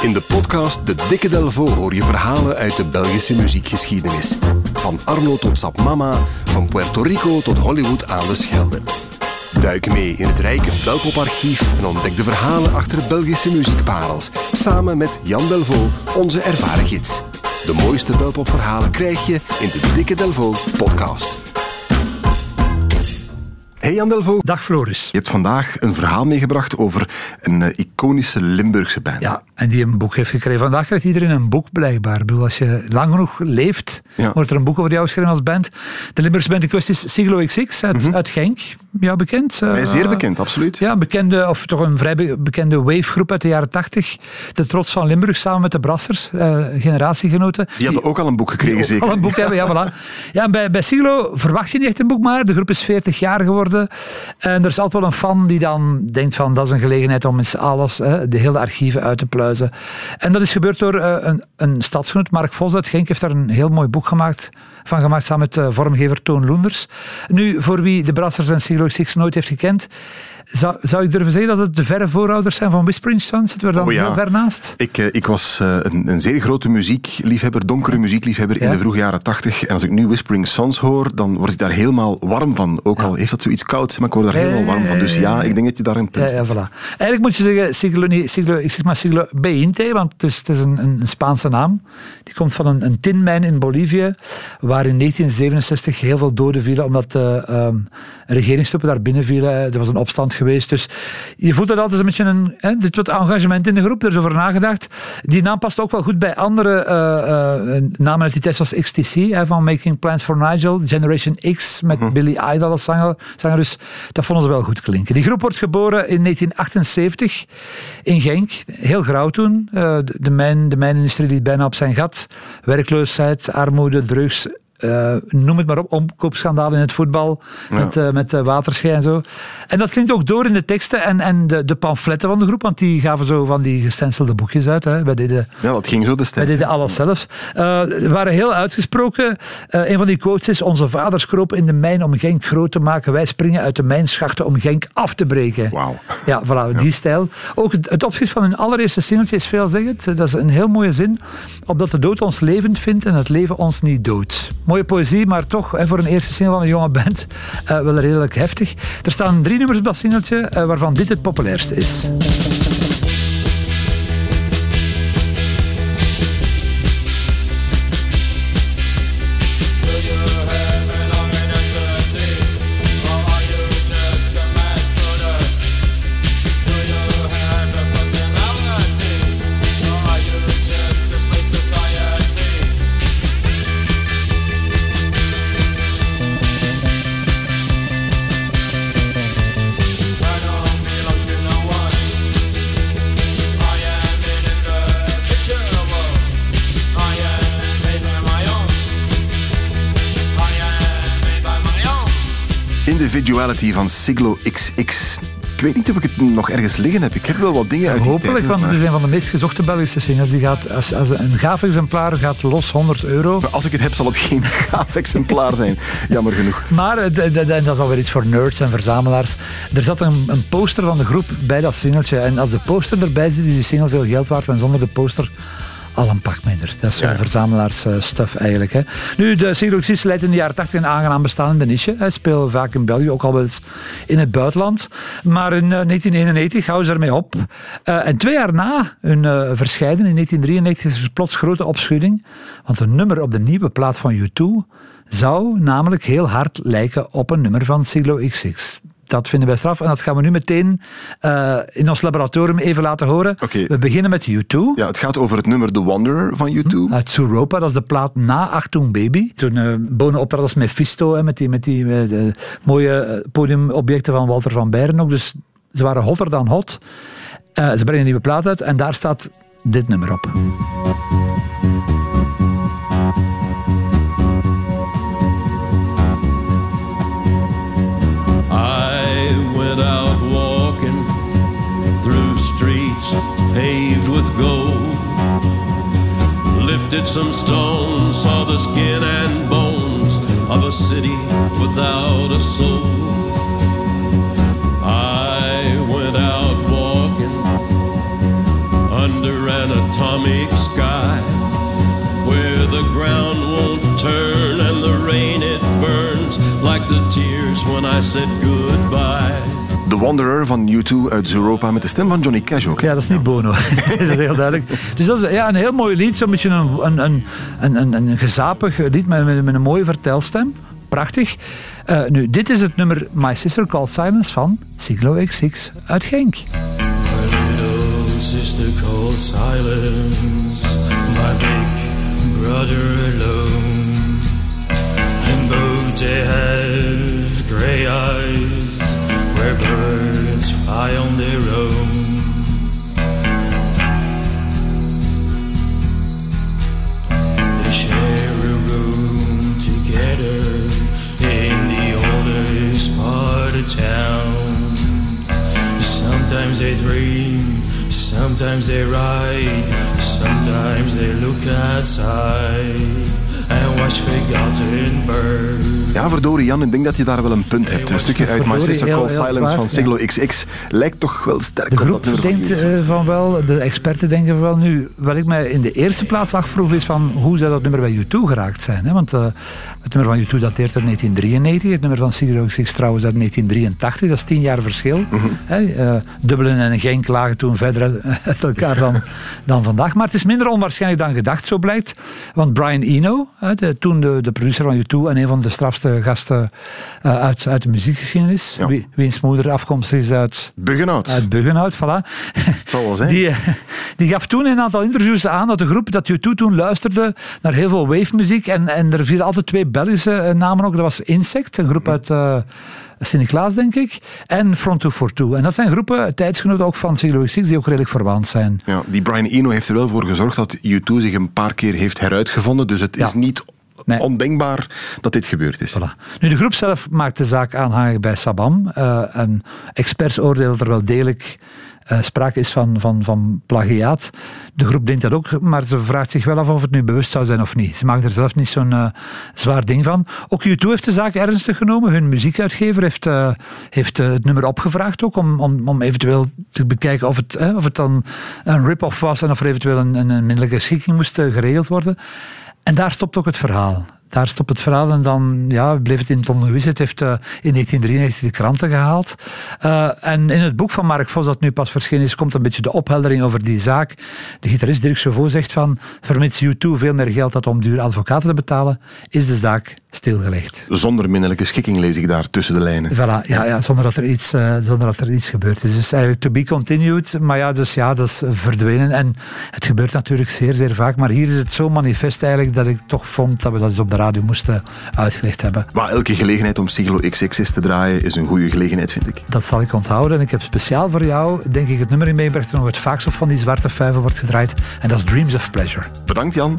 In de podcast De Dikke Delvo hoor je verhalen uit de Belgische muziekgeschiedenis. Van Arno tot Sap Mama, van Puerto Rico tot Hollywood aan de Schelde. Duik mee in het rijke Belpoparchief en ontdek de verhalen achter Belgische muziekparels. Samen met Jan Delvo, onze ervaren gids. De mooiste Belpopverhalen krijg je in de Dikke Delvo podcast. Hey Jan Delvo. Dag Floris. Je hebt vandaag een verhaal meegebracht over een uh, iconische Limburgse band. Ja, en die een boek heeft gekregen. Vandaag krijgt iedereen een boek blijkbaar. Ik bedoel, als je lang genoeg leeft, ja. wordt er een boek over jou geschreven als band. De Limburgse band in kwestie is Siglo XX uit, mm -hmm. uit Genk. Ja, bekend. Uh, zeer bekend, absoluut. Ja, bekende, of toch een vrij be bekende wavegroep uit de jaren tachtig. De Trots van Limburg, samen met de Brassers, uh, generatiegenoten. Die hadden ook al een boek gekregen, zeker? al een boek hebben, ja, voilà. Ja, bij, bij Siglo verwacht je niet echt een boek, maar de groep is 40 jaar geworden. En er is altijd wel een fan die dan denkt van dat is een gelegenheid om eens alles, hè, de hele archieven uit te pluizen. En dat is gebeurd door uh, een, een stadsgenoot, Mark Vos uit Genk, heeft daar een heel mooi boek gemaakt van gemaakt samen met uh, vormgever Toon Loenders. Nu, voor wie de Brassers en Siglo Six nooit heeft gekend, zou, zou ik durven zeggen dat het de verre voorouders zijn van Whispering Sons? Zitten we er dan oh, ja. heel ver naast? Ik, uh, ik was uh, een, een, zeer grote muziekliefhebber, donkere muziekliefhebber ja. in de vroege jaren tachtig. En als ik nu Whispering Sons hoor, dan word ik daar helemaal warm van. Ook al heeft dat zoiets kouds, maar ik word daar helemaal warm van. Dus ja, ik denk dat je daar een punt ja, voilà. Eigenlijk moet je zeggen Siglo, Siglo, ik zeg maar Siglo Beinte, want het is, het is een, een, Spaanse naam. Die komt van een, een tinmijn in Bolivie, waar in 1967 heel veel doden vielen, omdat um, regeringstroepen daar binnen vielen. Er was een opstand geweest, dus je voelt dat altijd een beetje een, hè, dit wat engagement in de groep, er is over nagedacht. Die naam past ook wel goed bij andere uh, uh, namen uit die tijd, zoals XTC, hè, van Making Plans for Nigel, Generation X, met mm-hmm. Billy Idol als zanger, zanger. Dus dat vonden ze wel goed klinken. Die groep wordt geboren in 1978 in Genk, heel grauw toen. Uh, de, mijn, de mijnindustrie liet bijna op zijn gat. Werkloosheid, armoede, drugs, uh, noem het maar op, omkoopschandaal in het voetbal, ja. met, uh, met uh, waterschijn en zo. En dat klinkt ook door in de teksten en, en de, de pamfletten van de groep, want die gaven zo van die gestencelde boekjes uit. Hè. Wij deden, ja, dat ging zo de Wij deden alles zelf. We waren heel uitgesproken. een van die quotes is, onze vaders kropen in de mijn om Genk groot te maken. Wij springen uit de mijnschachten om Genk af te breken. Wauw. Ja, voilà, ja. die stijl. Ook het, het opschrift van hun allereerste singeltje is veelzeggend. Dat is een heel mooie zin. Opdat de dood ons levend vindt en het leven ons niet doodt mooie poëzie, maar toch hè, voor een eerste single van een jonge band uh, wel redelijk heftig. Er staan drie nummers op dat singeltje, uh, waarvan dit het populairste is. Individuality van Siglo XX. Ik weet niet of ik het nog ergens liggen heb. Ik heb wel wat dingen ja, uit die Hopelijk, tijd, want maar... het is een van de meest gezochte Belgische singles. Die gaat, als, als een gaaf exemplaar gaat los 100 euro. Maar als ik het heb, zal het geen gaaf exemplaar zijn. Jammer genoeg. Maar en dat is alweer iets voor nerds en verzamelaars. Er zat een, een poster van de groep bij dat singeltje. En als de poster erbij zit, is die single veel geld waard. En zonder de poster al een pak minder. Dat is ja. verzamelaarsstuff uh, eigenlijk. Hè. Nu, de Sigloxis leidt in de jaren 80 een aangenaam bestaan in de niche. Hij speelt vaak in België, ook al wel eens in het buitenland. Maar in uh, 1991 houden ze ermee op. Uh, en twee jaar na hun uh, verschijnen, in 1993, is er plots grote opschudding. Want een nummer op de nieuwe plaat van U2 zou namelijk heel hard lijken op een nummer van Siglo XX dat vinden wij straf. En dat gaan we nu meteen uh, in ons laboratorium even laten horen. Okay. We beginnen met U2. Ja, het gaat over het nummer The Wanderer van U2. Hm, uit Suropa, dat is de plaat na Achtung Baby. Toen uh, Bonen optrad als Mephisto, hè, met die, met die uh, mooie podiumobjecten van Walter van Beieren ook. Dus ze waren hotter dan hot. ze brengen een nieuwe plaat uit en daar staat dit nummer op. paved with gold. Lifted some stones, saw the skin and bones of a city without a soul. I went out walking under an atomic sky where the ground won't turn and the rain it burns like the tears when I said goodbye. The Wanderer van U2 uit Europa met de stem van Johnny Cash ook. Ja, dat is niet Bono. dat is heel duidelijk. Dus dat is ja, een heel mooi lied. Zo'n beetje een, een, een, een, een, een gezapig lied met, met, met een mooie vertelstem. Prachtig. Uh, nu, dit is het nummer My Sister Called Silence van Siglo XX uit Genk. My little sister called silence, my big brother alone. And both they have grey eyes, birds fly on their own. They share a room together in the oldest part of town. Sometimes they dream, sometimes they ride, sometimes they look outside and watch forgotten birds. Ja, verdorie Jan, ik denk dat je daar wel een punt hebt. Een stukje uit Called heel Silence van Siglo XX lijkt toch wel sterk De op dat groep nummer van denkt U2. eh, van wel, de experten denken van wel nu. Wat ik mij in de eerste plaats afvroeg is van hoe zou dat nummer bij U2 geraakt zijn. Hè? Want eh, het nummer van U2 dateert uit 1993, het nummer van Sigurd XX trouwens uit 1983, dat is tien jaar verschil. Hè? Eh, Dublin en Genk lagen toen verder uit- elkaar dan, dan vandaag. Maar het is minder onwaarschijnlijk dan gedacht, zo blijkt. Want Brian Eno, hè, de, toen de, de producer van U2 en een van de strafste gasten eh, uit, uit de muziekgeschiedenis, Ja. wie, wiens moeder afkomstig is uit, Buggenhout. uit Buggenhout, voilà. Het zal wel zijn. Die, eh, die gaf toen in een aantal interviews aan dat de groep, dat U2 toen luisterde naar heel veel wave-muziek. En, en er vielen altijd twee Belgische eh, namen ook. Dat was Insect, een groep uit eh Sint-Niklaas, denk ik. En Front 242. En dat zijn groepen, tijdsgenoten ook van Siglo XX, die ook redelijk verwant zijn. Ja, die Brian Eno heeft er wel voor gezorgd dat U2 zich een paar keer heeft heruitgevonden. Dus het is Ja. niet Nee. ondenkbaar dat dit gebeurd is. Voilà. Nu, de groep zelf maakt de zaak aanhangig bij Sabam. Eh, en experts oordelen er wel degelijk eh, sprake is van, van, van plagiaat. De groep denkt dat ook, maar ze vraagt zich wel af of het nu bewust zou zijn of niet. Ze maakt er zelf niet zo'n eh, zwaar ding van. Ook U2 heeft de zaak ernstig genomen. Hun muziekuitgever heeft, eh, heeft het nummer opgevraagd ook, om, om, om eventueel te bekijken of het, of het dan een rip-off was en of er eventueel een, een, een schikking moest geregeld worden. En daar stopt ook het verhaal. Daar stopt het verhaal en dan ja, bleef het in het ongewisse. Het heeft eh, in 1993 de kranten gehaald. Eh, en in het boek van Mark Vos, dat nu pas verschenen is, komt een beetje de opheldering over die zaak. De gitarist Dirk Chauveau zegt van, vermits U2 veel meer geld had om duur advocaten te betalen, is de zaak stilgelegd. Zonder minnelijke schikking lees ik daar tussen de lijnen. Voilà, ja, ja, zonder, dat er iets, eh, zonder dat er iets gebeurt. Dus het is eigenlijk to be continued. Maar ja, dus ja, dat is verdwenen. En het gebeurt natuurlijk zeer, zeer vaak. Maar hier is het zo manifest eigenlijk dat ik toch vond dat we dat eens op de radio moesten uitgelegd hebben. Maar elke gelegenheid om Siglo XXS te draaien is een goede gelegenheid, vind ik. Dat zal ik onthouden. En ik heb speciaal voor jou, denk ik, het nummer in meegebracht nog het vaakst op van die zwarte vijven wordt gedraaid. En dat is Dreams of Pleasure. Bedankt Jan.